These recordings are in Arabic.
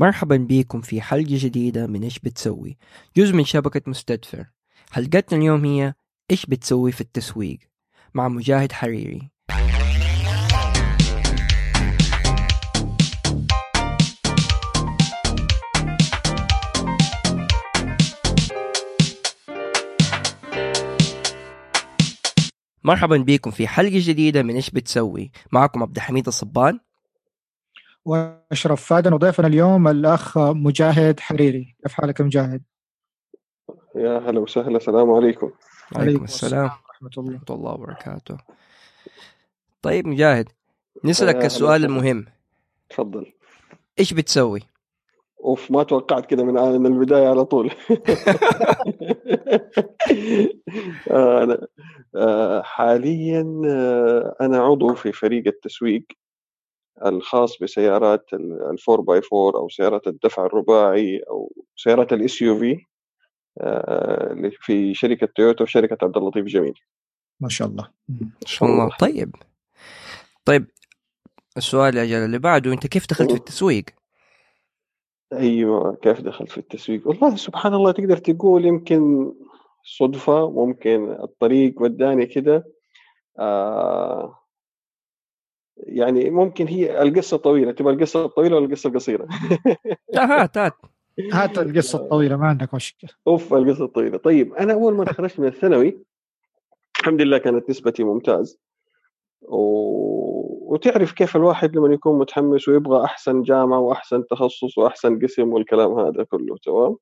مرحبا بكم في حلقة جديدة من إيش بتسوي؟ جزء من شبكة مستدفر. حلقتنا اليوم هي إيش بتسوي في التسويق مع مجاهد حريري. مرحبا بكم في حلقة جديدة من إيش بتسوي. معكم عبد الحميد الصبان. وأشرف فادن وضيفنا اليوم الأخ مجاهد حريري. كيف حالك مجاهد؟ يا هلا وسهلا السلام عليكم. عليكم السلام. ورحمة الله. ورحمة الله وبركاته. طيب مجاهد نسألك السؤال. المهم. تفضل. إيش بتسوي؟ أوف ما توقعت كذا من من البداية على طول. آه، أنا آه، حاليا آه، أنا عضو في فريق التسويق الخاص بسيارات ال 4 by 4 أو سيارات الدفع الرباعي أو سيارات ال SUV في شركة تويوتا وشركة عبد اللطيف جميل. ما شاء الله. إن شاء الله. طيب. طيب السؤال يا جلال اللي بعده أنت كيف دخلت في التسويق؟ أيوه كيف دخلت في التسويق؟ والله سبحان الله تقدر تقول يمكن صدفة ممكن الطريق وداني كده. آه يعني ممكن هي القصة طويلة تبغى القصة الطويلة ولا القصة القصيرة؟ لا هات هات. هات القصة الطويلة ما عندك مشكلة. أوف القصة الطويلة. طيب أنا أول ما تخرجت من الثانوي الحمد لله كانت نسبتي ممتاز. و... وتعرف كيف الواحد لما يكون متحمس ويبغى أحسن جامعة وأحسن تخصص وأحسن قسم والكلام هذا كله تمام؟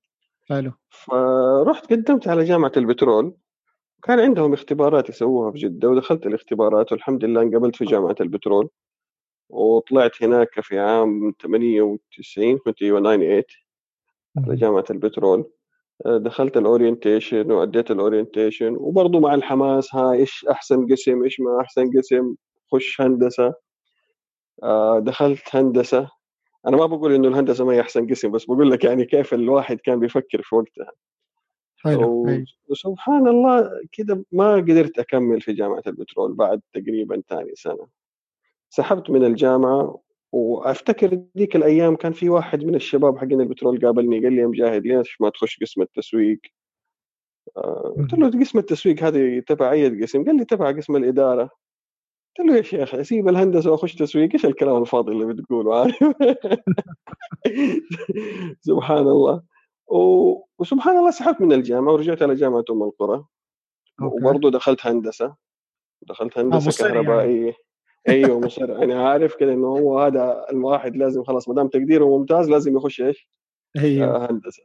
حلو. فرحت قدمت على جامعة البترول. كان عندهم اختبارات يسووها في جدة ودخلت الاختبارات والحمد لله انقبلت في جامعة البترول. وطلعت هناك في عام 98 كنت إيوه 98 على جامعة البترول. آه، دخلت ال orientation وأديت ال orientation وبرضه مع الحماس ها إيش أحسن قسم إيش ما أحسن قسم خش هندسة. آه، دخلت هندسة. أنا ما بقول إنه الهندسة ما هي أحسن قسم بس بقول لك يعني كيف الواحد كان بيفكر في وقتها. وسبحان الله كده ما قدرت أكمل في جامعة البترول بعد تقريبا ثاني سنة. سحبت من الجامعة وأفتكر ذيك الأيام كان في واحد من الشباب حقين البترول قابلني قال لي يا مجاهد ليش ما تخش قسم التسويق؟ آه، قلت له قسم التسويق هذه تبع أي قسم؟ قال لي تبع قسم الإدارة. قلت له يا شيخ أسيب الهندسة وأخش تسويق؟ إيش الكلام الفاضي اللي بتقوله عارف سبحان الله. وسبحان الله سحبت من الجامعة ورجعت على جامعة أم القرى. وبرضه دخلت هندسة. دخلت هندسة مصر يعني. كهربائية. أيوه مصر أنا عارف كده إنه هو هذا الواحد لازم خلاص ما دام تقديره ممتاز لازم يخش إيش؟ أيوه. آه هندسة.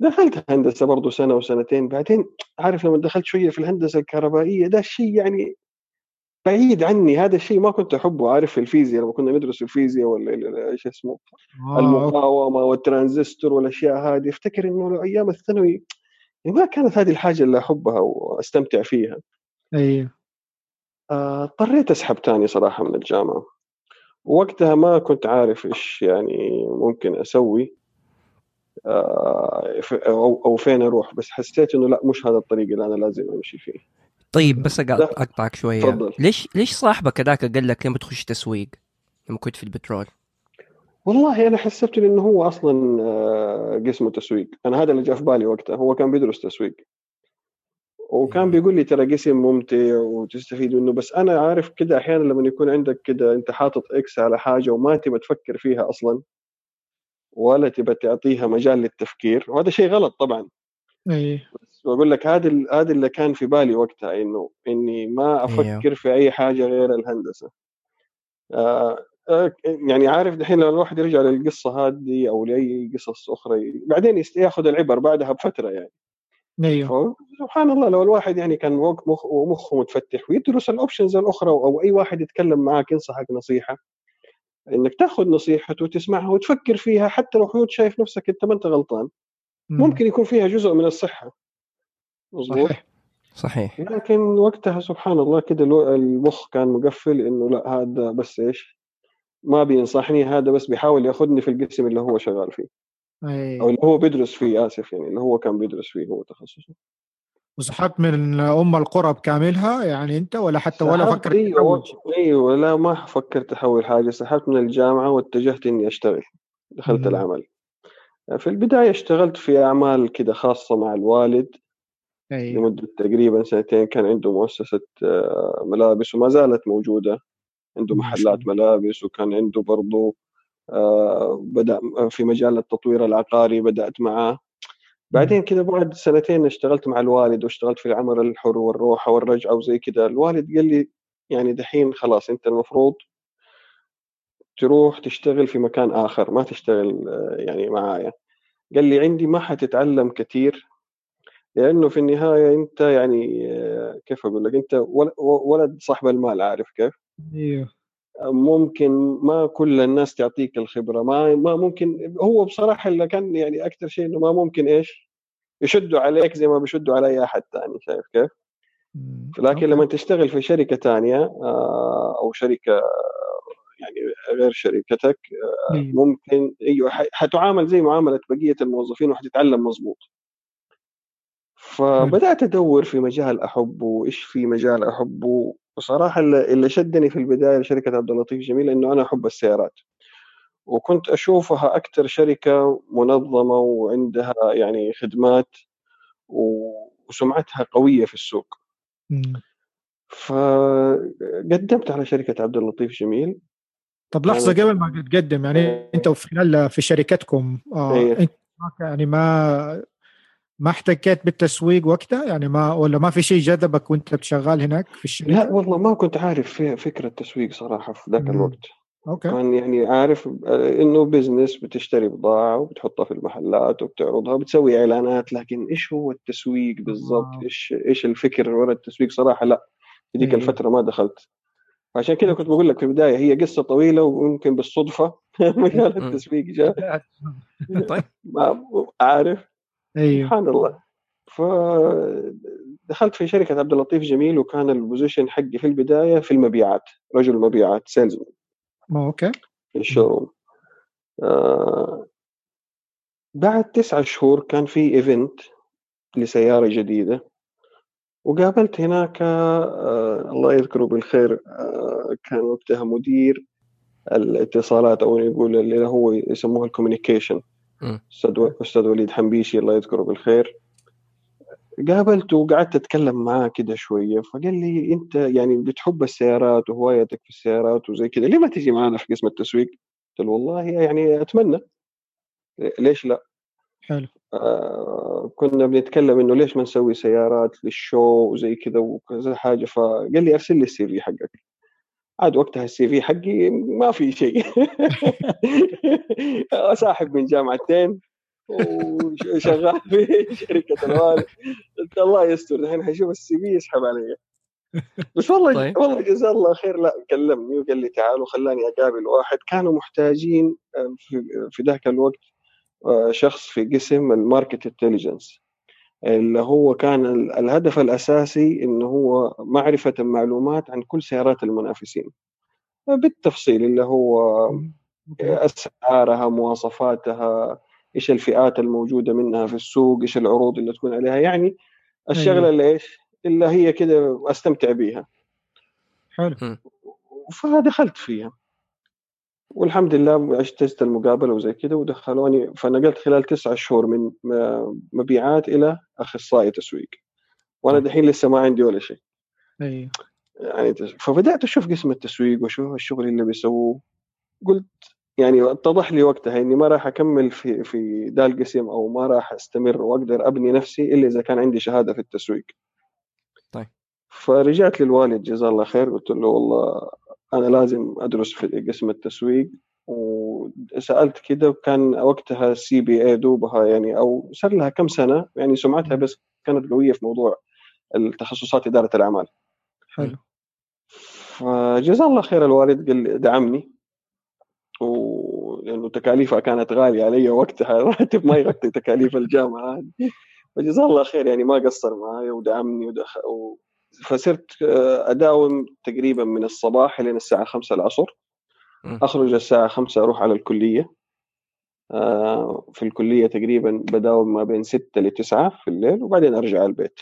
دخلت هندسة برضه سنة وسنتين. بعدين عارف لما دخلت شوية في الهندسة الكهربائية ده الشيء يعني بعيد عني هذا الشيء ما كنت أحبه. عارف في الفيزياء لما كنا ندرس الفيزياء ولا إيش اسمه؟ آه، المقاومة والترانزستور والأشياء هذه. أفتكر إنه أيام الثانوي ما كانت هذه الحاجة اللي أحبها وأستمتع فيها. أيوه. آه، اضطريت أسحب تاني صراحة من الجامعة. وقتها ما كنت عارف إيش يعني ممكن أسوي. آه، أو فين أروح بس حسيت إنه لا مش هذا الطريق اللي أنا لازم أمشي فيه. طيب بس. أقطعك شوية. تفضل. ليش ليش صاحبك هذاك قال لك لما تخش تسويق لما كنت في البترول؟ والله أنا حسبت انه هو أصلا آه، قسمه تسويق. أنا هذا اللي جاء في بالي وقتها. هو كان بيدرس تسويق. وكان بيقول لي ترى قسم ممتع وتستفيد منه. بس أنا عارف كده أحيانا لما يكون عندك كده أنت حاطط إكس على حاجة وما تبى تفكر فيها أصلا ولا تبى تعطيها مجال للتفكير. وهذا شيء غلط طبعا. أيوه بس بقول لك هذا هذا اللي كان في بالي وقتها إنه إني ما أفكر في أي حاجة غير الهندسة. آه آه، يعني عارف دحين لما الواحد يرجع للقصة هذه أو لأي قصص أخرى بعدين ياخذ العبر بعدها بفترة يعني. إيوه. سبحان الله لو الواحد يعني كان مخ ومخه متفتح ويدرس الاوبشنز الأخرى أو أي واحد يتكلم معك ينصحك نصيحة إنك تأخذ نصيحته وتسمعها وتفكر فيها حتى لو حدود شايف نفسك أنت ما أنت غلطان. مم. ممكن يكون فيها جزء من الصحة. مظبوط. صحيح. صحيح. لكن وقتها سبحان الله كده المخ كان مقفل إنه لا هذا بس إيش؟ ما بينصحني هذا بس بيحاول ياخذني في القسم اللي هو شغال فيه. أو أيوه اللي هو بيدرس فيه آسف يعني اللي هو كان بيدرس فيه هو تخصصه. وسحبت من أم القرى بكاملها يعني أنت ولا حتى ولا فكرت أيوه؟ أيوه لا ما فكرت أحول حاجة. سحبت من الجامعة واتجهت إني أشتغل دخلت مم. العمل. في البداية اشتغلت في أعمال كده خاصة مع الوالد. أيوه لمدة تقريبا سنتين كان عنده مؤسسة آه، ملابس وما زالت موجودة. عنده محلات ملابس وكان عنده برضو آه، بدأ في مجال التطوير العقاري بدأت معاه. بعدين كده بعد سنتين اشتغلت مع الوالد واشتغلت في العمل الحر والروحة والرجعة وزي كده. الوالد قال لي يعني دحين خلاص أنت المفروض تروح تشتغل في مكان آخر ما تشتغل آه، يعني معايا. قال لي عندي ما حتتعلم كثير لأنه في النهاية أنت يعني آه، كيف أقول لك ول- ولد صاحب المال عارف كيف أيوه ممكن ما كل الناس تعطيك الخبرة ما ما ممكن هو بصراحة اللي كان يعني أكثر شيء إنه ما ممكن إيش يشدوا عليك زي ما بيشدوا على أي أحد ثاني شايف كيف. لكن. لما تشتغل في شركة ثانية آه، أو شركة يعني غير شركتك أيوة. ممكن أيوه حتعامل زي معاملة بقية الموظفين وحتتعلم مظبوط فبدأت أدور في مجال أحبه وإيش في مجال أحبه. بصراحه اللي شدني في البداية لشركة عبد اللطيف جميل إنه أنا أحب السيارات. وكنت أشوفها أكثر شركة منظمة وعندها يعني خدمات وسمعتها قوية في السوق. مم. فقدمت على شركة عبد اللطيف جميل. طب لحظة كانت- قبل ما تقدم يعني أنت في خلال في شركتكم آه إيه. ك- يعني ما ما احتكيت بالتسويق وقتها يعني ما ولا ما في شيء جذبك وانت بتشغال هناك في الشركة؟ لا والله ما كنت عارف في فكرة تسويق صراحة في ذاك. الوقت okay كان يعني عارف آه، إنه business بتشتري بضاعة وبتحطها في المحلات وبتعرضها وبتسوي إعلانات لكن إيش هو التسويق بالضبط آه. إيش إيش الفكر ورا التسويق صراحة لا في ذيك أيوه. الفترة ما دخلت عشان كذا كنت بقول لك في البداية هي قصة طويلة ويمكن بالصدفة مجال. التسويق جاء طيب ما عارف أيوه. سبحان الله. فدخلت في شركة عبد اللطيف جميل وكان ال position حقي في البداية في المبيعات رجل مبيعات sales okay في ال showroom آه بعد تسعة شهور كان في event لسيارة جديدة وقابلت هناك آه الله يذكره بالخير آه كان وقتها مدير الاتصالات أو يقول اللي هو يسموه الكوميونيكيشن. أستاذ أستاذ وليد حنبيشي الله يذكره بالخير. قابلته وقعدت أتكلم معاه كده شوية فقال لي أنت يعني بتحب السيارات وهوايتك في السيارات وزي كده ليه ما تجي معنا في قسم التسويق؟ قلت له والله يعني أتمنى. ليش لا؟ حلو. آه كنا بنتكلم إنه ليش ما نسوي سيارات لل show وزي كذا وكذا حاجة فقال لي أرسل لي ال CV حقك. عاد وقتها ال CV حقي ما في شيء. ساحب من جامعتين وشغال في شركة الوالد. قلت الله يستر الحين حيشوف ال CV يسحب علي. بس والله طيب. والله جزاه الله خير. لا كلمني وقال لي تعال وخلاني أقابل واحد. كانوا محتاجين في, في ذاك الوقت آه، شخص في قسم ال market intelligence اللي هو كان ال- الهدف الأساسي إنه هو معرفة المعلومات عن كل سيارات المنافسين. بالتفصيل اللي هو okay. أسعارها مواصفاتها إيش الفئات الموجودة منها في السوق إيش العروض اللي تكون عليها. يعني الشغلة أيوه. اللي إيش؟ اللي هي كده أستمتع بيها. حلو. فدخلت فيها. والحمد لله اجتزت المقابلة وزي كده ودخلوني فنقلت خلال تسعة شهور من مبيعات إلى أخصائي تسويق وأنا. دحين لسه ما عندي ولا شيء أيوه يعني فبدأت أشوف قسم التسويق وأشوف الشغل اللي بيسووه قلت يعني اتضح لي وقتها إني ما راح أكمل في في ذا القسم أو ما راح أستمر وأقدر أبني نفسي إلا إذا كان عندي شهادة في التسويق. طيب. فرجعت للوالد جزاه الله خير قلت له والله أنا لازم أدرس في قسم التسويق وسألت كده وكان وقتها السي بي اي دوبها يعني أو صار لها كم سنة؟ يعني سمعتها بس كانت قوية في موضوع التخصصات إدارة الأعمال. حلو. فجزاه الله خير الوالد قال دعمني ولأنه تكاليفها كانت غالية علي وقتها الراتب ما يغطي تكاليف الجامعة فجزاه الله خير يعني ما قصر معي ودعمني ودخ... فصرت آه، أداوم تقريبا من الصباح لين الساعة 5 العصر. أخرج الساعة 5 أروح على الكلية. آه، في الكلية تقريبا بداوم ما بين 6 ل 9 في الليل وبعدين أرجع البيت.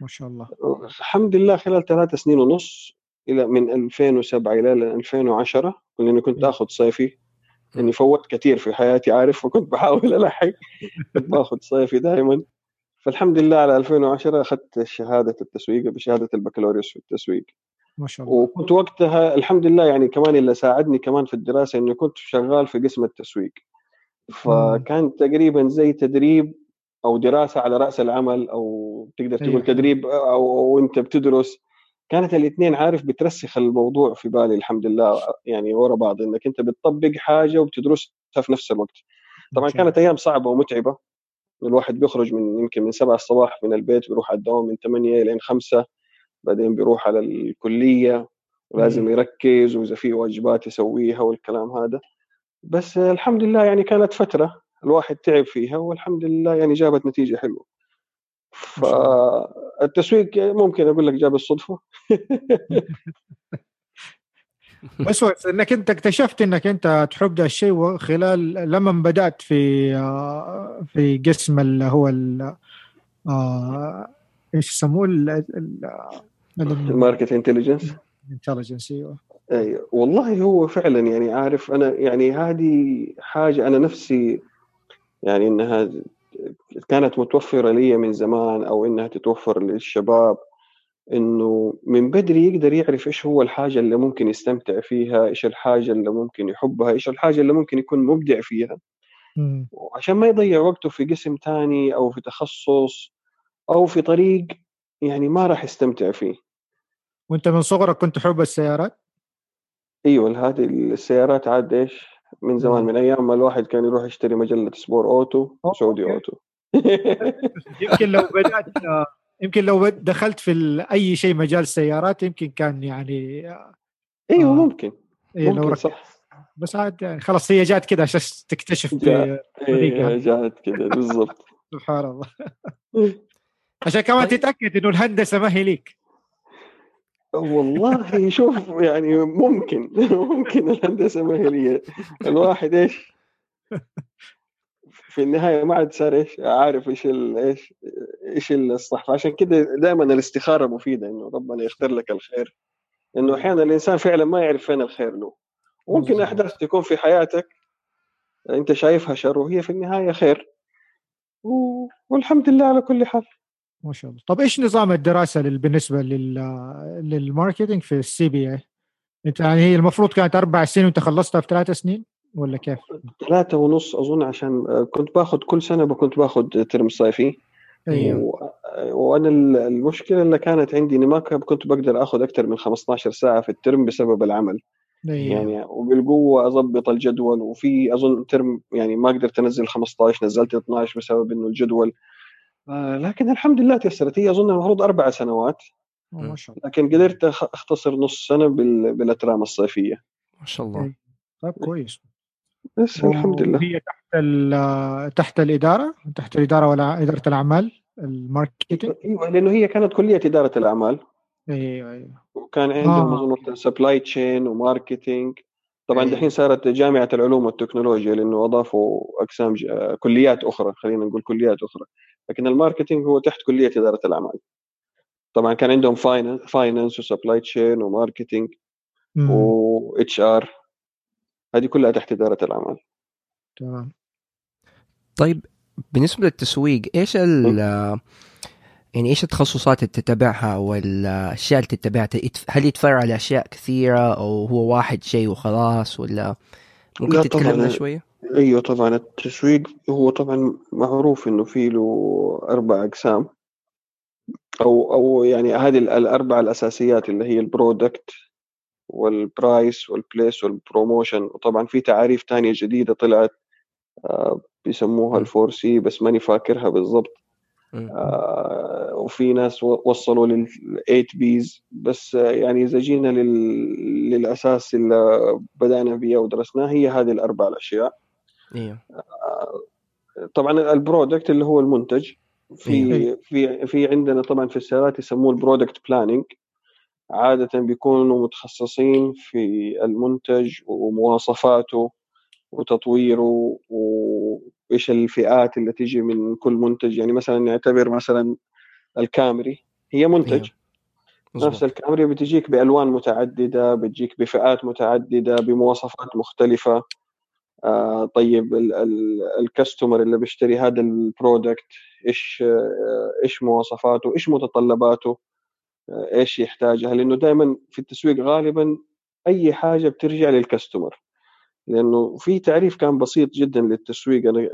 ما شاء الله. الحمد لله خلال ثلاث سنين ونص إلى من 2007 إلى 2010 لاني كنت. آخذ صيفي إني فوت كثير في حياتي عارف وكنت بحاول ألحق. باخذ صيفي دائما فالحمد لله على 2010 أخذت شهادة التسويق بشهادة البكالوريوس في التسويق. ما شاء الله. وكنت وقتها الحمد لله يعني كمان اللي ساعدني كمان في الدراسة إني كنت شغال في قسم التسويق. فكان تقريبا زي تدريب أو دراسة على رأس العمل أو تقدر تقول أيوة. تدريب أو, أو انت بتدرس. كانت الاثنين عارف بترسخ الموضوع في بالي الحمد لله يعني ورا بعض إنك أنت بتطبق حاجة وبتدرسها في نفس الوقت. طبعا. كانت أيام صعبة ومتعبة. الواحد بيخرج من يمكن من 7 الصباح من البيت بيروح على الدوام من 8 لين 5 بعدين بيروح على الكلية ولازم. يركز وإذا في واجبات يسويها والكلام هذا بس الحمد لله يعني كانت فترة الواحد تعب فيها والحمد لله يعني جابت نتيجة حلوة. فالتسويق ممكن أقول لك جاب الصدفة بس إنك أنت اكتشفت إنك أنت تحب ده الشيء خلال لما بدأت في آه، في قسم اللي هو ال- آه، إيش يسموه؟ ال market intelligence ال intelligence إيوه. أيوه والله هو فعلا يعني عارف أنا يعني هذه حاجة أنا نفسي يعني إنها كانت متوفرة لي من زمان أو إنها تتوفر للشباب. إنه من بدري يقدر يعرف إيش هو الحاجة اللي ممكن يستمتع فيها، إيش الحاجة اللي ممكن يحبها، إيش الحاجة اللي ممكن يكون مبدع فيها، مم. وعشان ما يضيع وقته في قسم تاني أو في تخصص أو في طريق يعني ما راح يستمتع فيه. وأنت من صغرك كنت تحب السيارات؟ إيوه هذه السيارات عاد إيش؟ من زمان مم. من أيام ما الواحد كان يروح يشتري مجلة سبور أوتو okay. أوتو. يمكن لو بدأت آه، يمكن لو دخلت في أي شيء مجال سيارات يمكن كان يعني أيوه آه. ممكن إيه، لو ممكن ركزت صح بس عاد يعني خلاص هي جات كذا عشان تكتشف جاء. طريقها. إيه جات كذا بالضبط سبحان الله عشان كمان طيب. تتأكد إنه الهندسة ما هي ليك والله شوف يعني ممكن ممكن الهندسة ما هي لي الواحد إيش في النهاية ما عاد صار إيش عارف إيش إيش إيش الصح فعشان كده دائما الاستخارة مفيدة إنه ربنا يختار لك الخير. إنه أحيانا الإنسان فعلا ما يعرف فين الخير له. ممكن. أحداث تكون في حياتك أنت شايفها شر وهي في النهاية خير. و- والحمد لله على كل حال. ما شاء الله. طب إيش نظام الدراسة بالنسبة لل لل marketing في ال CBA أنت يعني هي المفروض كانت أربع سنين وأنت خلصتها في ثلاث سنين؟ ولا كيف؟ ثلاثة ونص أظن عشان آه، كنت باخذ كل سنة كنت باخذ ترم صيفي. أيوه. و... وأنا ال- المشكلة اللي كانت عندي إني ما كنت بقدر آخذ أكثر من 15 ساعة في الترم بسبب العمل. أيوه. يعني وبالقوة أضبط الجدول وفي أظن ترم يعني ما قدرت أنزل 15 نزلت 12 بسبب إنه الجدول آه لكن الحمد لله تيسرت. هي أظن المفروض أربع سنوات. ما شاء الله. لكن قدرت أختصر نص سنة بال... بالأترام الصيفية. ما شاء الله. طيب كويس. بس الحمد لله. هي تحت ال- تحت الإدارة تحت الإدارة ولا إدارة الأعمال ال marketing. إيوه لأنه هي كانت كلية إدارة الأعمال. أيوه أيوه وكان عندهم آه. أظن supply chain و marketing طبعا أيوة. دحين صارت جامعة العلوم والتكنولوجيا لأنه أضافوا أقسام ج... آه، كليات أخرى خلينا نقول كليات أخرى. لكن ال marketing هو تحت كلية إدارة الأعمال. طبعا كان عندهم finance و supply chain و marketing مم. و HR هذه كلها تحت إدارة الأعمال. تمام. طيب بالنسبة للتسويق إيش ال يعني إيش التخصصات اللي تتبعها أو الاشياء اللي تتبعها؟ هل يتفرع لاشياء كثيرة أو هو واحد شيء وخلاص ولا ممكن تتكلمنا. شوية؟ أيوه طبعا. التسويق هو طبعا معروف إنه في له أربع أقسام. أو أو يعني هذه ال- الأربع الأساسيات اللي هي البرودكت والبرايس والبليس والبروموشن وطبعا في تعاريف تانية جديدة طلعت آه، بيسموها. ال four C بس ماني فاكرها بالضبط. آه، وفي ناس وصلوا لل 8 Ps بس آه، يعني إذا جينا لل... للأساس اللي بدأنا بيه ودرسناه هي هذه الأربع الأشياء أيوه طبعا ال product اللي هو المنتج في أيوة. في في عندنا طبعا في السيارات يسموه ال product planning عادة بيكونوا متخصصين في المنتج ومواصفاته وتطويره وإيش الفئات اللي تيجي من كل منتج يعني مثلا نعتبر مثلا الكامري هي منتج أيوة. نفس. الكامري بتجيك بألوان متعددة بتجيك بفئات متعددة بمواصفات مختلفة آه طيب ال customer اللي بيشتري هذا ال product إيش آه إيش مواصفاته إيش متطلباته إيش يحتاجها؟ لأنه دائما في التسويق غالبا أي حاجة بترجع لل customer لأنه في تعريف كان بسيط جدا للتسويق أنا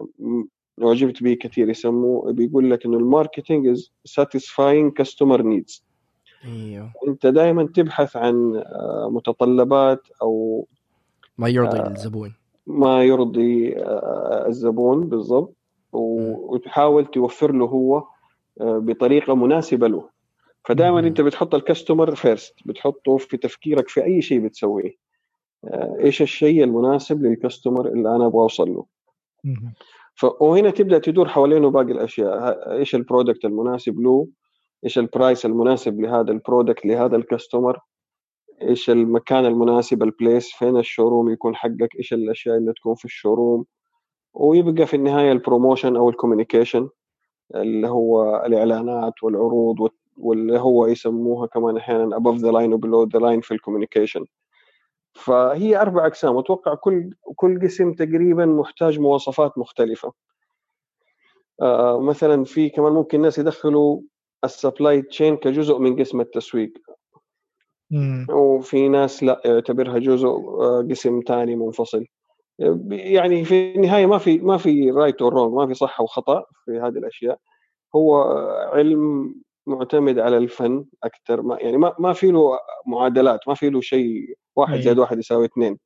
أعجبت به كثير. يسموه بيقول لك إنه ال marketing is satisfying customer needs إيوه. أنت دائما تبحث عن متطلبات أو ما يرضي آه الزبون. ما يرضي آه الزبون بالضبط وتحاول توفر له هو آه بطريقة مناسبة له. فدائما أنت بتحط ال customer first بتحطه في تفكيرك في أي شيء بتسويه. إيش الشيء المناسب لل customer اللي أنا أبغى أوصل له؟ ف... وهنا تبدأ تدور حوالينه باقي الأشياء. إيش ال product المناسب له؟ إيش ال price المناسب لهذا ال product لهذا ال customer إيش المكان المناسب ال place فين ال showroom يكون حقك؟ إيش الأشياء اللي تكون في ال showroom ويبقى في النهاية ال promotion أو ال communication اللي هو الإعلانات والعروض واللي هو يسموها كمان أحيانا above the line و below the line في ال communication. فهي أربع أقسام. أتوقع كل كل قسم تقريبا محتاج مواصفات مختلفة. آه مثلا في كمان ممكن الناس يدخلوا ال supply chain كجزء من قسم التسويق. مم. وفي ناس لا يعتبرها جزء قسم ثاني منفصل. يعني في النهاية ما في ما في right or wrong ما في صح وخطا في هذه الأشياء. هو علم معتمد على الفن أكثر ما يعني ما ما في له معادلات ما في له شيء واحد زائد واحد يساوي اثنين.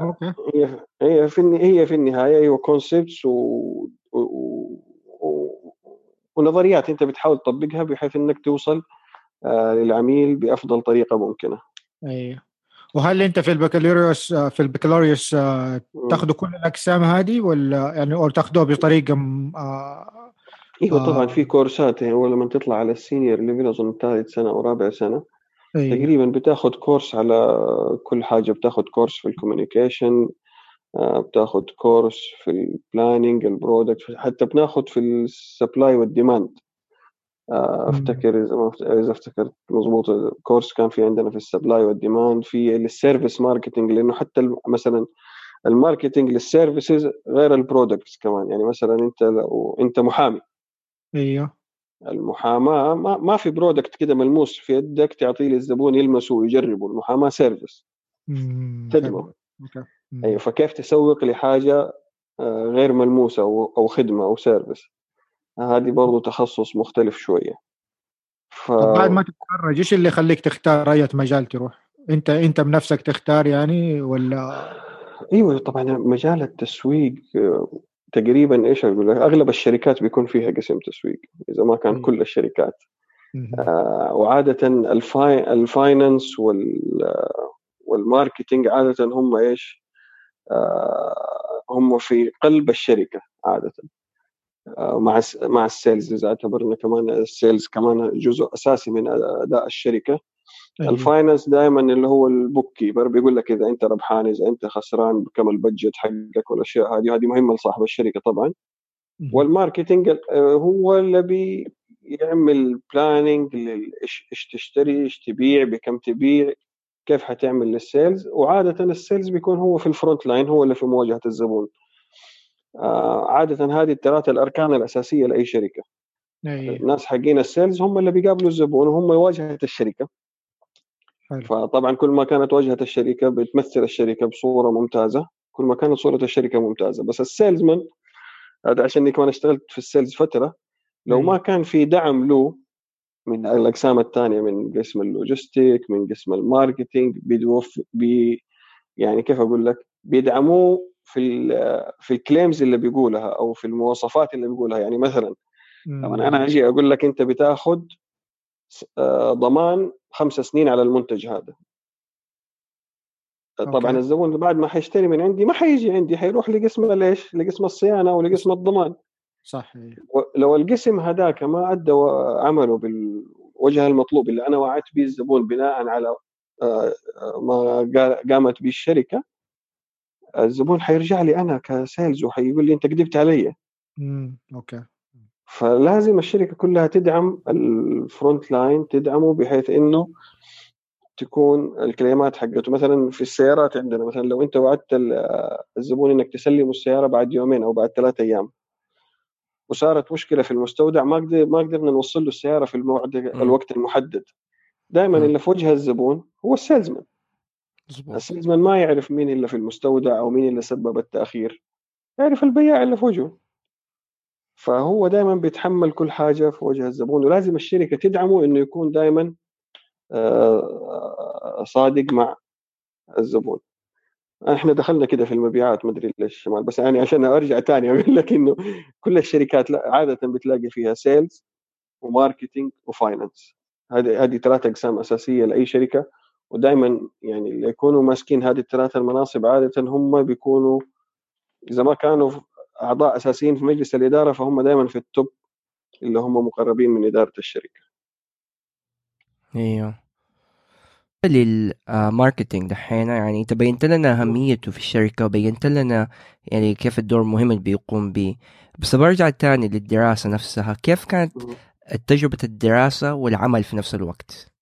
Okay. هي هي في هي في النهاية هي concepts و... و... و... ونظريات أنت بتحاول تطبقها بحيث إنك توصل آه للعميل بأفضل طريقة ممكنة. أيوه وهل أنت في البكالوريوس في البكالوريوس تاخذوا كل الاقسام هذه ولا يعني أو تاخذوها بطريقة آه أيوه طبعا في كورسات يعني لما تطلع على ال senior level اظن ثالث سنة أو رابع سنة أيوة. تقريبا بتاخذ كورس على كل حاجة بتاخذ كورس في ال communication بتاخذ كورس في ال planning ال product حتى بناخذ في ال supply وال demand أفتكر إذا إذا أفتكرت مضبوط كورس كان في عندنا في ال supply وال demand في ال service marketing لأنه حتى مثلا ال marketing لل services غير ال products كمان. يعني مثلا أنت لو أنت محامي. إيوه. المحاماه ما, ما في product كده ملموس في يدك تعطيه للزبون يلمسه ويجربه المحاماه service okay. أيوه فكيف تسوق لحاجة غير ملموسة أو خدمة أو service هذه برضو تخصص مختلف شوية. ف... طب بعد ما تتخرج إيش اللي يخليك تختار أي مجال تروح؟ أنت أنت بنفسك تختار يعني ولا؟ أيوه طبعا مجال التسويق تقريبا إيش أقول لك؟ أغلب الشركات بيكون فيها قسم تسويق إذا ما كان كل الشركات. آه وعاده الفاي ال finance وال وال marketing عاده هم إيش؟ آه هم في قلب الشركة عاده. آه مع مع ال sales اذا اعتبرنا كمان ال sales كمان جزء أساسي من أداء الشركة. أيوة. ال finance دائما اللي هو ال bookkeeper بيقول لك إذا أنت ربحان إذا أنت خسران بكم ال budget حقك والأشياء هذه هذه مهمة لصاحب الشركة طبعا. وال marketing هو اللي بيعمل planning إيش تشتري إيش تبيع بكم تبيع كيف حتعمل لل sales وعادة ال sales بيكون هو في ال front line هو اللي في مواجهة الزبون. آه عادة هذه الثلاثه الأركان الأساسية لأي شركة. أيه. الناس حقين ال sales هم اللي بيقابلوا الزبون وهم واجهه الشركة. حلو. فطبعا كل ما كانت واجهه الشركة بتمثل الشركة بصورة ممتازة كل ما كانت صورة الشركة ممتازة. بس ال salesman هذا عشان كمان اشتغلت في ال sales فترة لو ما كان في دعم له من الأقسام الثانية من قسم ال logistic من قسم ال marketing بيدوف بي يعني كيف أقول لك؟ بيدعموه في في ال claims اللي بيقولها أو في المواصفات اللي بيقولها. يعني مثلا طبعا أنا أجي أقول لك أنت بتاخذ ضمان خمس سنين على المنتج هذا. طبعا okay. الزبون بعد ما حيشتري من عندي ما حيجي عندي حيروح لقسم ليش؟ لقسم الصيانة ولقسم الضمان. صح لو القسم هذاك ما أدى عمله بالوجه المطلوب اللي أنا وعدت به الزبون بناء على ما قامت به الشركة الزبون حيرجع لي أنا ك sales وحيقول لي أنت كذبت علي. امم أوكي. فلازم الشركة كلها تدعم ال front line تدعمه بحيث إنه تكون الكليمات حقته. مثلا في السيارات عندنا مثلا لو أنت وعدت الزبون إنك تسلمه السيارة بعد يومين أو بعد ثلاثة أيام وصارت مشكلة في المستودع ما قدر ما قدرنا نوصل له السيارة في الموعد الوقت المحدد. دائما اللي في وجه الزبون هو السيلزمان. السيلزمان ما يعرف مين اللي في المستودع أو مين اللي سبب التأخير يعرف البياع اللي في وجهه. فهو دائما بيتحمل كل حاجة في وجه الزبون ولازم الشركة تدعمه إنه يكون دائما آه، صادق مع الزبون. إحنا دخلنا كده في المبيعات ما أدري ليش بس يعني عشان أرجع ثاني أقول لك إنه كل الشركات عادة بتلاقي فيها sales و marketing و finance هذه هذه ثلاث أقسام أساسية لأي شركة ودائما يعني اللي يكونوا ماسكين هذه الثلاث المناصب عادة هم بيكونوا إذا ما كانوا أعضاء أساسيين في مجلس الإدارة فهم دائما في ال top اللي هم مقربين من إدارة الشركة. أيوه. للماركتينج دحين يعني أنت بينت لنا أهميته في الشركة وبينت لنا يعني كيف الدور المهم اللي بيقوم به بس برجع تاني للدراسة نفسها كيف كانت تجربة الدراسة والعمل في نفس الوقت؟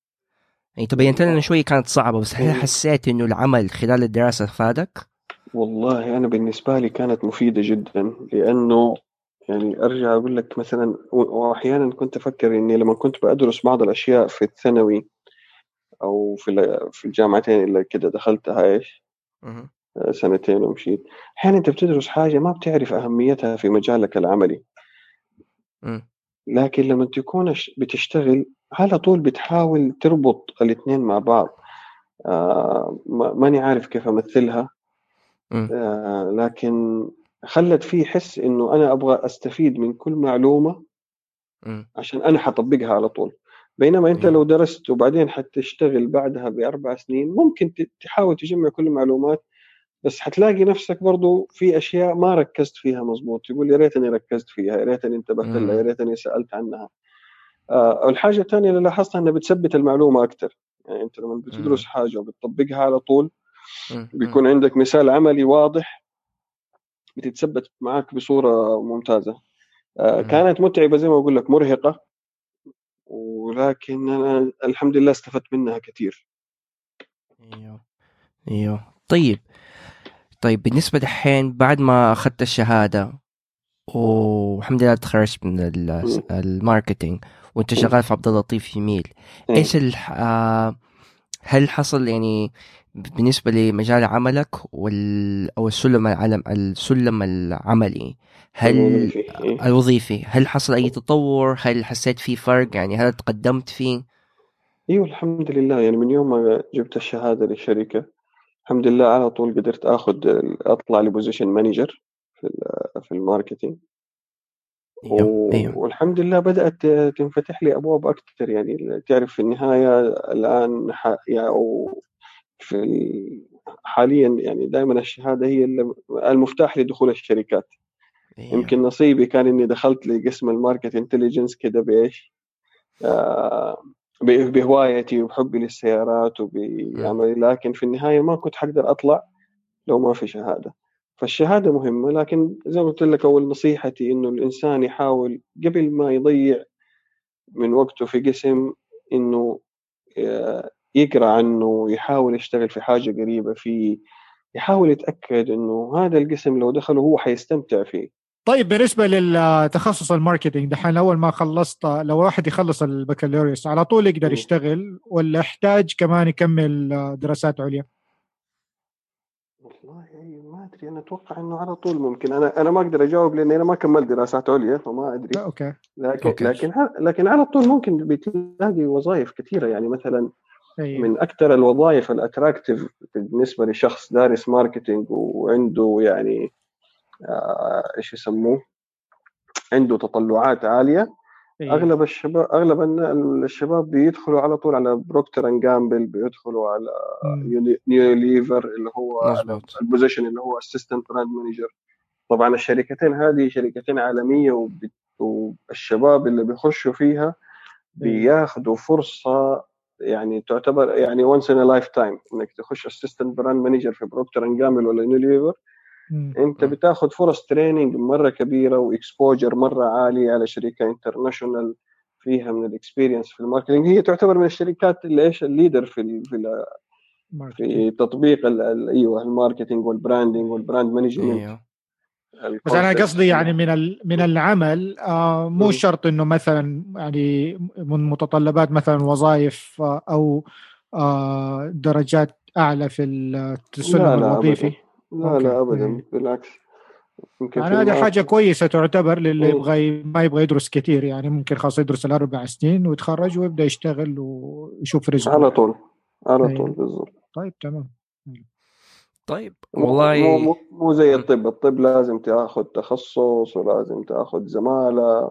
يعني أنت بينت لنا شوي كانت صعبة بس هل حسيت إنه العمل خلال الدراسة فادك؟ والله أنا بالنسبة لي كانت مفيدة جدا لأنه يعني أرجع أقول لك مثلا واحيانا كنت أفكر إني لما كنت بدرس بعض الأشياء في الثانوي أو في في الجامعتين اللي كده دخلتها إيش؟ سنتين ومشيت. أحيانا أنت بتدرس حاجة ما بتعرف أهميتها في مجالك العملي. لكن لما تكون بتشتغل على طول بتحاول تربط الاثنين مع بعض. آه ماني عارف كيف أمثلها. آه لكن خلت فيه حس إنه أنا أبغى أستفيد من كل معلومة عشان أنا حطبقها على طول. بينما أنت لو درست وبعدين حتشتغل بعدها بأربع سنين ممكن تحاول تجمع كل المعلومات بس حتلاقي نفسك برضو في أشياء ما ركزت فيها مظبوط تقول يا ريتني ركزت فيها يا ريتني انتبهت لها يا ريتني سألت عنها. آه الحاجة الثانية اللي لاحظتها إنها بتثبت المعلومة أكثر يعني أنت لما بتدرس حاجة وبتطبقها على طول بيكون عندك مثال عملي واضح بتتثبت معك بصورة ممتازة. آه كانت متعبة زي ما أقول لك مرهقة ولكن أنا الحمد لله استفدت منها كثير. أيوه أيوه. طيب طيب بالنسبة دحين بعد ما أخذت الشهادة والحمد لله تخرجت من ال marketing وأنت شغال في عبد اللطيف جميل. إيش آه، هل حصل يعني بالنسبة لمجال عملك وال أو السلم العلم السلم العملي هل الوظيفي. إيه. الوظيفي هل حصل أي تطور هل حسيت في فرق يعني هل تقدمت فيه أيوه الحمد لله يعني من يوم ما جبت الشهادة للشركة الحمد لله على طول قدرت آخذ أطلع ل position manager في في ال marketing أيوه. أيوه. والحمد لله بدأت تنفتح لي أبواب أكثر يعني تعرف في النهاية الآن ح... يعني في حاليا يعني دائما الشهادة هي المفتاح لدخول الشركات أيوه. يمكن نصيبي كان إني دخلت لقسم ال market intelligence كده بإيش؟ آه بهوايتي وبحبي للسيارات وبعملي لكن في النهاية ما كنت حقدر أطلع لو ما في شهادة فالشهادة مهمة لكن زي ما قلت لك أول نصيحتي إنه الإنسان يحاول قبل ما يضيع من وقته في قسم إنه آه، يقرأ عنه يحاول يشتغل في حاجة قريبة فيه يحاول يتأكد إنه هذا القسم لو دخله هو حيستمتع فيه. طيب بالنسبة للتخصص الماركتينج دحين أول ما خلصت لو واحد يخلص البكالوريوس على طول يقدر يشتغل ولا يحتاج كمان يكمل دراسات عليا؟ والله ما أدري. أنا أتوقع إنه على طول ممكن. أنا أنا ما أقدر أجاوب لأني أنا ما كملت دراسات عليا فما أدري. okay. لكن okay. لكن لكن على طول ممكن بتلاقي وظائف كثيرة. يعني مثلا أيه. من أكثر الوظائف ال attractive بالنسبة لشخص دارس marketing وعنده يعني آه إيش يسموه عنده تطلعات عالية أيه. أغلب الشباب أغلب الشباب بيدخلوا على طول على Procter & Gamble بيدخلوا على نيو ليفر اللي هو ال position اللي هو assistant brand manager طبعا الشركتين هذه شركتين عالمية والشباب اللي بيخشوا فيها إيه. بياخذوا فرصة يعني تعتبر يعني once in lifetime إنك تخش assistant brand manager في Procter & Gamble ولا يونيليفر أنت بتاخذ فرص training مرة كبيرة و exposure مرة عالي على شركة international فيها من ال experience في ال marketing هي تعتبر من الشركات اللي إيش؟ ال leader في ال في ال في تطبيق أيوه ال marketing وال branding وال brand management بس أنا قصدي يعني من من العمل آه مو. شرط إنه مثلا يعني من متطلبات مثلا وظائف آه أو آه درجات أعلى في السلم الوظيفي لا okay. لا ابدا. بالعكس يمكن يعني هذه حاجة كويسة تعتبر للي. يبغى ما يبغى يدرس كثير يعني ممكن خلاص يدرس الأربع سنين ويتخرج ويبدأ يشتغل ويشوف رزقه على طول على. طول بالضبط طيب تمام طيب مو- والله مو مو, مو زي. الطب الطب لازم تاخذ تخصص ولازم تاخذ زمالة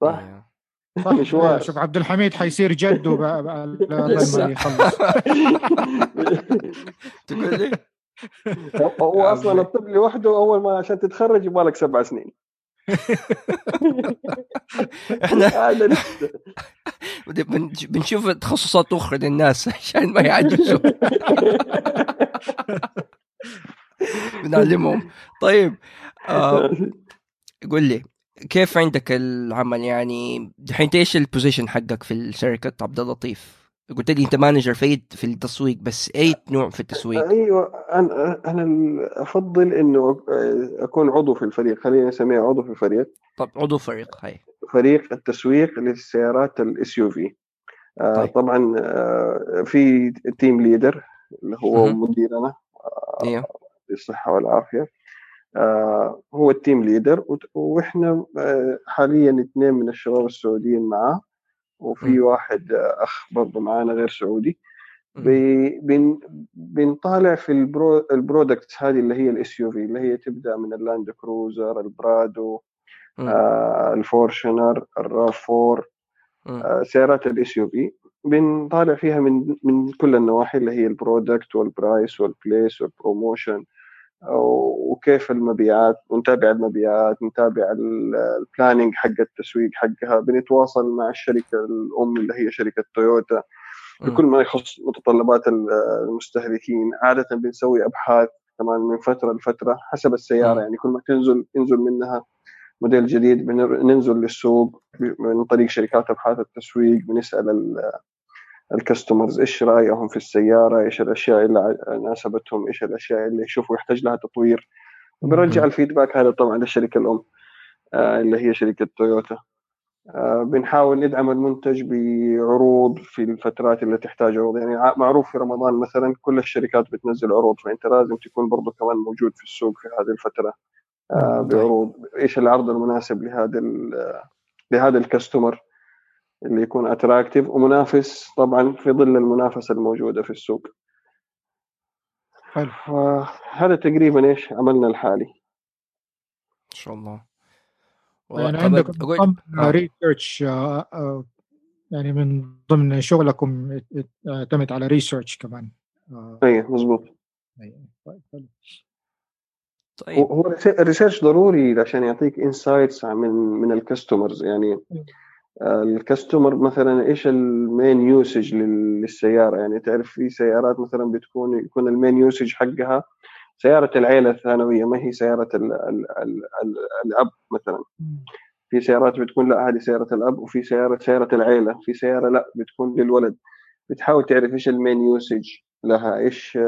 صح إيه. صح مشوار. شوف عبد الحميد حيصير جده بقى بقى الله لسه. ما يخلص تقول لي هو أصلا. الطب لوحده أول ما عشان تتخرج يبغى لك سبع سنين إحنا بنشوف تخصصات أخرى للناس عشان ما يعجزوا. بنعلمهم. طيب آه قول لي كيف عندك العمل؟ يعني دحين إيش البوزيشن حقك في الشركة؟ عبد اللطيف. قلت لي أنت manager في في التسويق بس أي نوع في التسويق؟ أيوه أنا أنا أفضل إنه أكون عضو في الفريق. خلينا نسميه عضو في الفريق. طب عضو فريق هاي. فريق التسويق للسيارات ال SUV طيب. طبعا آه، في team leader اللي هو مهم. مديرنا أيوه. بالصحة والعافية. آه هو ال team leader وإحنا آه حاليا اثنين من الشباب السعوديين معاه. وفي. واحد أخ برضه معانا غير سعودي بن بنطالع في ال pro ال products هذه اللي هي ال SUV اللي هي تبدأ من ال Land Cruiser ال Prado. آه ال Fortuner ال RAV 4 مم. آه، سيارات ال SUV بنطالع فيها من من كل النواحي اللي هي البرودكت والبرايس والبليس والبروموشن وكيف المبيعات ونتابع المبيعات نتابع ال planning حق التسويق حقها. بنتواصل مع الشركة الأم اللي هي شركة تويوتا بكل ما يخص متطلبات المستهلكين. عادة بنسوي أبحاث كمان من فترة لفترة حسب السيارة. يعني كل ما تنزل ينزل منها موديل جديد بن- ننزل للسوق من طريق شركات أبحاث التسويق بنسأل ال- الكاستمرز إيش رأيهم في السيارة إيش الأشياء اللي ناسبتهم إيش الأشياء اللي يشوفوا يحتاج لها تطوير. وبنرجع مم. الفيدباك هذا طبعا للشركه الأم آه، اللي هي شركة تويوتا. آه، بنحاول ندعم المنتج بعروض في الفترات اللي تحتاج عروض. يعني معروف في رمضان مثلا كل الشركات بتنزل عروض فأنت لازم تكون برضو كمان موجود في السوق في هذه الفترة آه،. بعروض. إيش العرض المناسب لهذا لهذا الكاستمر. اللي يكون اتراكتيف ومنافس طبعا في ظل المنافسة الموجودة في السوق. حلو. هذا تقريبا إيش عملنا الحالي. إن شاء الله. يعني عندكم أقول- نظام آه. research يعني من ضمن شغلكم يعتمد على research كمان. آه، اي مزبوط أيوة. طيب،. طيب. هو ال research ضروري عشان يعطيك insights من من ال customers يعني آه، ال customer مثلا إيش ال main usage للسيارة؟ يعني تعرف في سيارات مثلا بتكون يكون ال main usage حقها سيارة العيلة الثانوية ما هي سيارة ال ال ال ال الأب مثلا. في سيارات بتكون لا هذه سيارة الأب وفي سياره سيارة العيلة. في سيارة لا بتكون للولد. بتحاول تعرف إيش ال main usage لها إيش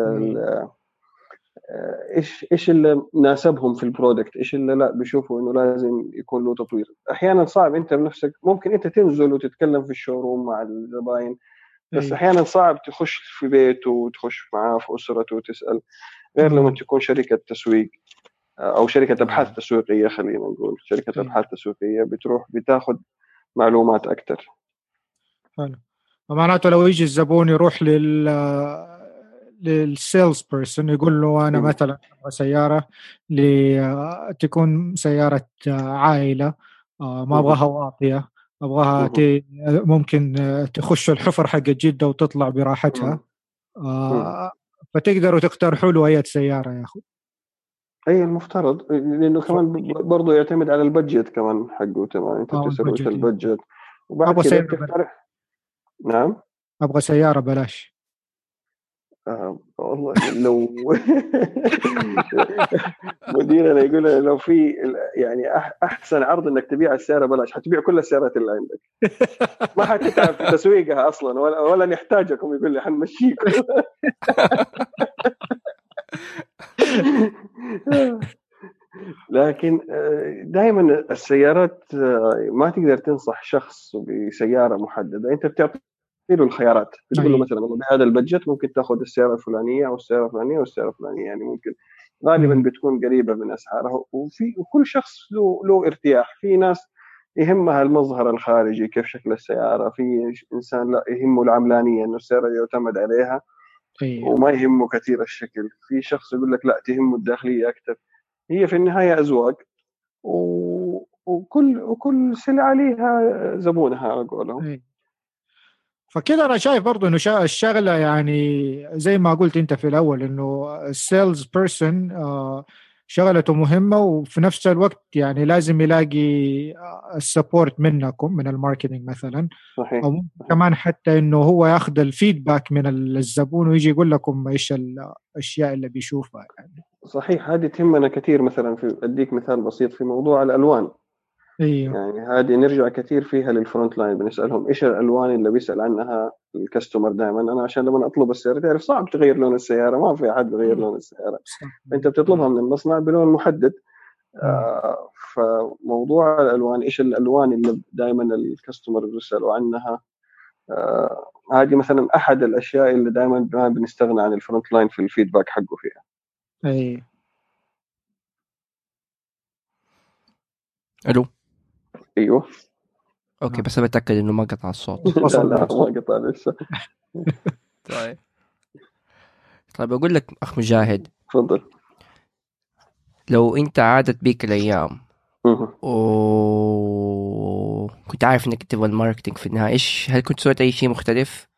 إيش إيش اللي ناسبهم في ال product إيش اللي لا بيشوفوا إنه لازم يكون له تطوير أحيانا صعب أنت بنفسك ممكن أنت تنزل وتتكلم في ال showroom مع الزباين بس أيوة. أحيانا صعب تخش في بيته وتخش معاه في أسرته وتسأل غير لما. تكون شركة تسويق أو شركة أبحاث. تسويقية خلينا نقول شركة أيوة. أبحاث تسويقية بتروح بتاخذ معلومات أكثر حلو فمعناته لو يجي الزبون يروح لل لل sales person يقول له أنا. مثلا سيارة ل- تكون سيارة عائلة آه، ما. أبغاها واطية أبغاها ممكن آه، تخش الحفر حق جدة وتطلع براحتها. آه، فتقدروا تقترحوا له أي سيارة ياخذ أي المفترض. لأنه كمان برضه يعتمد على البادجت كمان حقه تمام. أنت آه، البادجت. البادجت. وبعد كده بتقترح نعم. أبغى سيارة بلاش. آه والله لو مديرنا يقول لو في يعني أحسن عرض إنك تبيع السياره بلاش حتبيع كل السيارات اللي عندك. ما حتتعب في تسويقها أصلا ولا ولا نحتاجكم يقول لي حنمشيكم. لكن آه، دائما السيارات آه، ما تقدر تنصح شخص بسيارة محددة. أنت بتعطي له الخيارات. تقول له مثلا بهذا البجت ممكن تأخذ السياره الفلانية أو السياره الفلانية أو السياره الفلانية. يعني ممكن غالبا بتكون قريبة من أسعارها. وفي وكل شخص له له ارتياح. في ناس يهمها المظهر الخارجي كيف شكل السيارة. في إنسان لا يهمه العملانية إنه السيارة يعتمد عليها أيه. وما يهمه كثير الشكل. في شخص يقول لك لا تهمه الداخلية أكثر. هي في النهاية اذواق و... وكل وكل سلعة لها زبونها على قولهم. فكده أنا شايف برضه إنه الشغلة يعني زي ما قلت أنت في الأول إنه ال sales person آه شغلته مهمة وفي نفس الوقت يعني لازم يلاقي ال support منكم من ال marketing مثلا. صحيح. أو كمان حتى إنه هو ياخذ ال feedback من الزبون ويجي يقول لكم إيش الأشياء اللي بيشوفها يعني. صحيح هذه تهمنا كثير مثلا في أديك مثال بسيط في موضوع الألوان. أيوه يعني هذه نرجع كثير فيها لل front line بنسألهم إيش الألوان اللي بيسأل عنها ال customer دائما أنا عشان لما أطلب السيارة تعرف صعب تغير لون السيارة ما في أحد بيغير لون السيارة. أنت بتطلبها من المصنع بلون محدد. آه فموضوع الألوان إيش الألوان اللي دائما ال customer بيسألوا عنها؟ آه هذه مثلا أحد الأشياء اللي دائما ما بنستغنى عن ال front line في ال feedback حقه فيها. اي ألو. أيوه. okay نعم. بس بتاكد إنه ما قطع الصوت. لا لا ما قطع لسه. طيب. طيب أقول لك أخ مجاهد. تفضل. لو أنت عادت بيك الأيام و كنت عارف إنك تبغى ال marketing في النهاية إيش هل كنت سويت أي شيء مختلف؟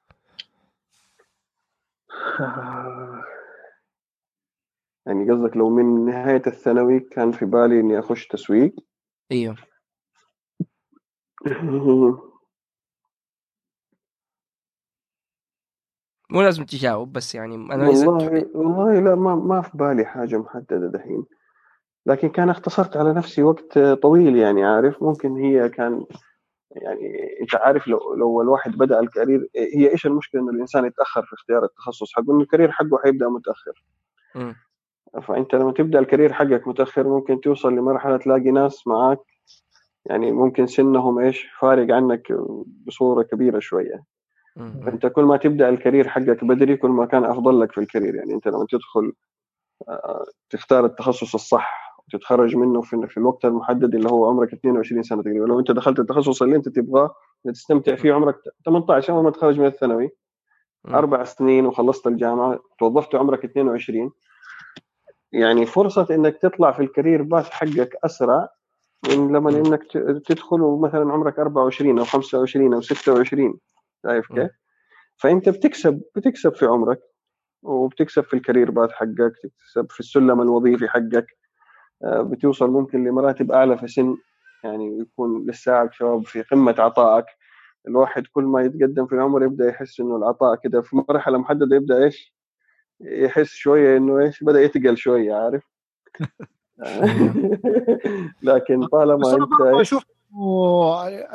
يعني قصدك لو من نهاية الثانوي كان في بالي إني أخش تسويق؟ أيوه. مو لازم تجاوب بس يعني أنا والله والله لا ما ما في بالي حاجة محددة دحين. لكن كان اختصرت على نفسي وقت طويل يعني عارف؟ ممكن هي كان يعني أنت عارف لو لو الواحد بدأ ال career هي إيش المشكلة إنه الإنسان يتأخر في اختيار التخصص حقه؟ إنه ال career حقه حيبدأ متأخر. م. فأنت لما تبدأ ال career حقك متأخر ممكن توصل لمرحلة تلاقي ناس معاك يعني ممكن سنهم إيش فارق عنك بصورة كبيرة شوية. فأنت كل ما تبدأ الكارير حقك بدري كل ما كان أفضل لك في الكارير. يعني أنت لما تدخل آه، تختار التخصص الصح وتتخرج منه في, في الوقت المحدد اللي هو عمرك 22 سنة تقريبا. لو أنت دخلت التخصص اللي أنت تبغاه تستمتع فيه عمرك 18 أول ما تخرج من الثانوي. أربع سنين وخلصت الجامعة توظفت عمرك 22 يعني فرصة إنك تطلع في الكارير باث حقك أسرع من لما إنك تدخل ومثلا عمرك 24 أو 25 أو 26 شايف كيف؟ فأنت بتكسب بتكسب في عمرك وبتكسب في الكارير باث حقك تكسب في السلم الوظيفي حقك آه، بتوصل ممكن لمراتب أعلى في سن يعني يكون لساعك شباب في قمة عطائك. الواحد كل ما يتقدم في العمر يبدأ يحس إنه العطاء كده في مرحلة محددة يبدأ إيش؟ يحس شوية إنه إيش؟ بدأ يتقل شوية عارف؟ لكن طالما أنت أشوف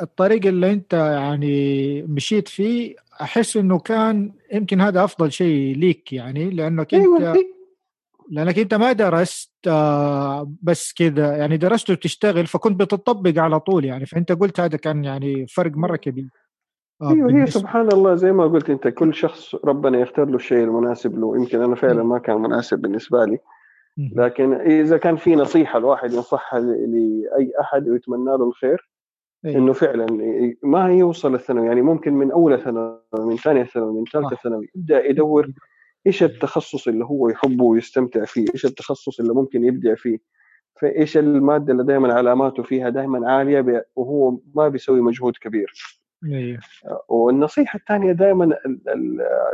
الطريق اللي أنت يعني مشيت فيه أحس إنه كان يمكن هذا أفضل شيء ليك يعني لأنك أنت أيوة. لأنك أنت ما درست آه، بس كذا يعني درست وتشتغل فكنت بتطبق على طول يعني فأنت قلت هذا كان يعني فرق مرة كبير. آه، أيوه هي سبحان الله زي ما قلت أنت كل شخص ربنا يختار له الشيء المناسب له يمكن أنا فعلا ما كان مناسب بالنسبة لي. لكن إذا كان في نصيحة الواحد ينصحها لأي أحد ويتمنى له الخير أيه. إنه فعلا ما يوصل الثانوي يعني ممكن من أولى ثانوي من ثانية ثانوي من ثالثة ثانوي يبدأ يدور إيش التخصص اللي هو يحبه ويستمتع فيه إيش التخصص اللي ممكن يبدع فيه فإيش المادة اللي دائما علاماته فيها دائما عالية وهو ما بيسوي مجهود كبير أيه. والنصيحة الثانية دائما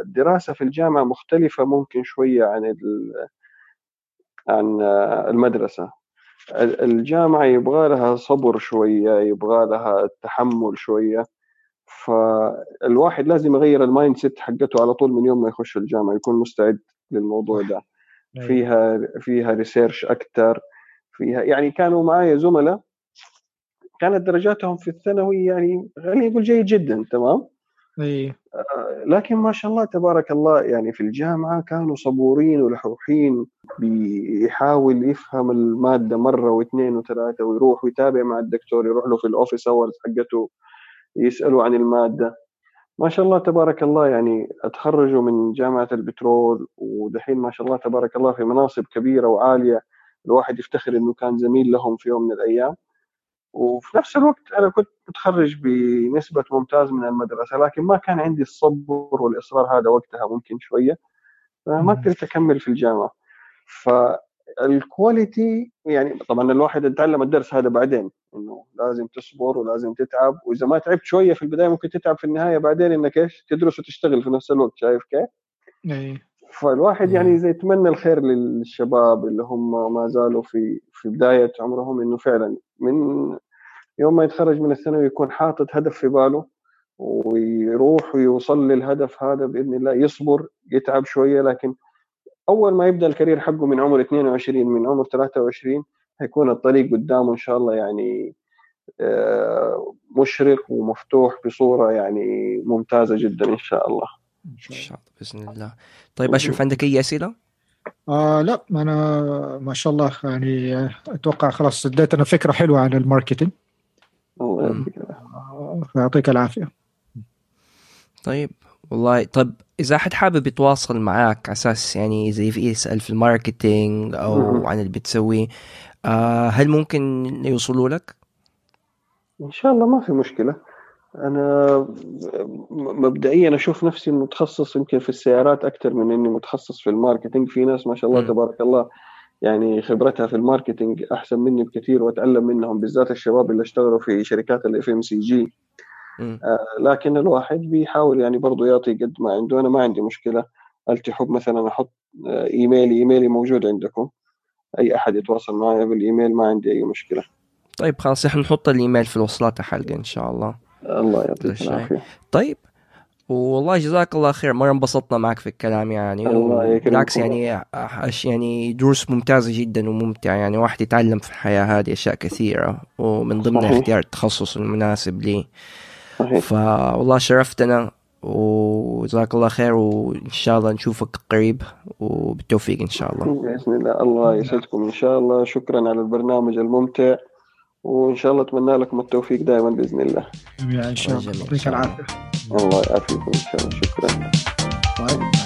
الدراسة في الجامعة مختلفة ممكن شوية عن عن المدرسة. الجامعة يبغى لها صبر شوية يبغى لها تحمل شوية. فالواحد لازم يغير ال mindset حقته على طول من يوم ما يخش الجامعة يكون مستعد للموضوع ده. أيوة. فيها فيها research أكثر فيها يعني كانوا معايا زملاء كانت درجاتهم في الثانوي يعني خلينا نقول جيد جدا تمام؟ اي آه، لكن ما شاء الله تبارك الله يعني في الجامعة كانوا صبورين ولحوحين بيحاول يفهم المادة مرة واثنين وثلاثة ويروح ويتابع مع الدكتور يروح له في ال office hours حقته يسألوا عن المادة. ما شاء الله تبارك الله يعني أتخرجوا من جامعة البترول ودحين ما شاء الله تبارك الله في مناصب كبيرة وعالية الواحد يفتخر إنه كان زميل لهم في يوم من الأيام. وفي نفس الوقت أنا كنت متخرج بنسبة ممتاز من المدرسة لكن ما كان عندي الصبر والإصرار هذا وقتها ممكن شوية فما. قدرت أكمل في الجامعة فالكواليتي يعني طبعا الواحد يتعلم الدرس هذا بعدين إنه لازم تصبر ولازم تتعب وإذا ما تعبت شوية في البداية ممكن تتعب في النهاية بعدين إنك إيش تدرس وتشتغل في نفس الوقت شايف كيف؟ اي فالواحد يعني. زي يتمنى الخير للشباب اللي هم ما زالوا في في بداية عمرهم إنه فعلا من يوم ما يتخرج من الثانوي يكون حاطط هدف في باله ويروح ويوصل للهدف هذا بإذن الله يصبر يتعب شوية لكن أول ما يبدأ الكارير حقه من عمر 22 من عمر 23 هيكون الطريق قدامه إن شاء الله يعني آه، مشرق ومفتوح بصورة يعني ممتازة جدا إن شاء الله. إن ان شاء الله شاء الله بإذن الله. طيب أشرف عندك أي أسئلة؟ آه لا أنا ما شاء الله يعني أتوقع خلاص اديتنا فكرة حلوة عن ال marketing. فيعطيك العافية طيب والله طب إذا حد حابب يتواصل معاك على أساس يعني زي في يسأل في ال marketing أو. عن اللي بتسويه آه هل ممكن يوصلوا لك؟ إن شاء الله ما في مشكلة أنا م- مبدئيا أشوف نفسي متخصص يمكن في السيارات أكثر من إني متخصص في ال marketing في ناس ما شاء الله مم. تبارك الله يعني خبرتها في ال marketing أحسن مني بكثير واتعلم منهم بالذات الشباب اللي اشتغلوا في شركات ال FMCG. لكن الواحد بيحاول يعني برضه يعطي قد ما عنده. أنا ما عندي مشكلة. لو تحب مثلا أحط آه، email ي email ي موجود عندكم. أي أحد يتواصل معي بالإيميل ما عندي أي مشكلة. طيب خلاص إحنا نحط الإيميل في الوصلات الحلقة إن شاء الله. الله يعطيك. العافية. طيب والله جزاك الله خير مرة انبسطنا معك في الكلام يعني الله بالعكس. يعني يعني دروس ممتازة جدا وممتعة يعني واحد يتعلم في الحياة هذه أشياء كثيرة ومن ضمنها صحيح. اختيار التخصص المناسب لي. صحيح. فوالله شرفتنا وجزاك الله خير وإن شاء الله نشوفك قريب وبالتوفيق إن شاء الله. بإذن الله. الله يسعدكم إن شاء الله. شكرا على البرنامج الممتع. وإن شاء الله أتمنى لكم التوفيق دائما بإذن الله. جميعا إن شاء الله. يعطيك العافية. الله يعافيكم إن شاء الله. شكرا. طيب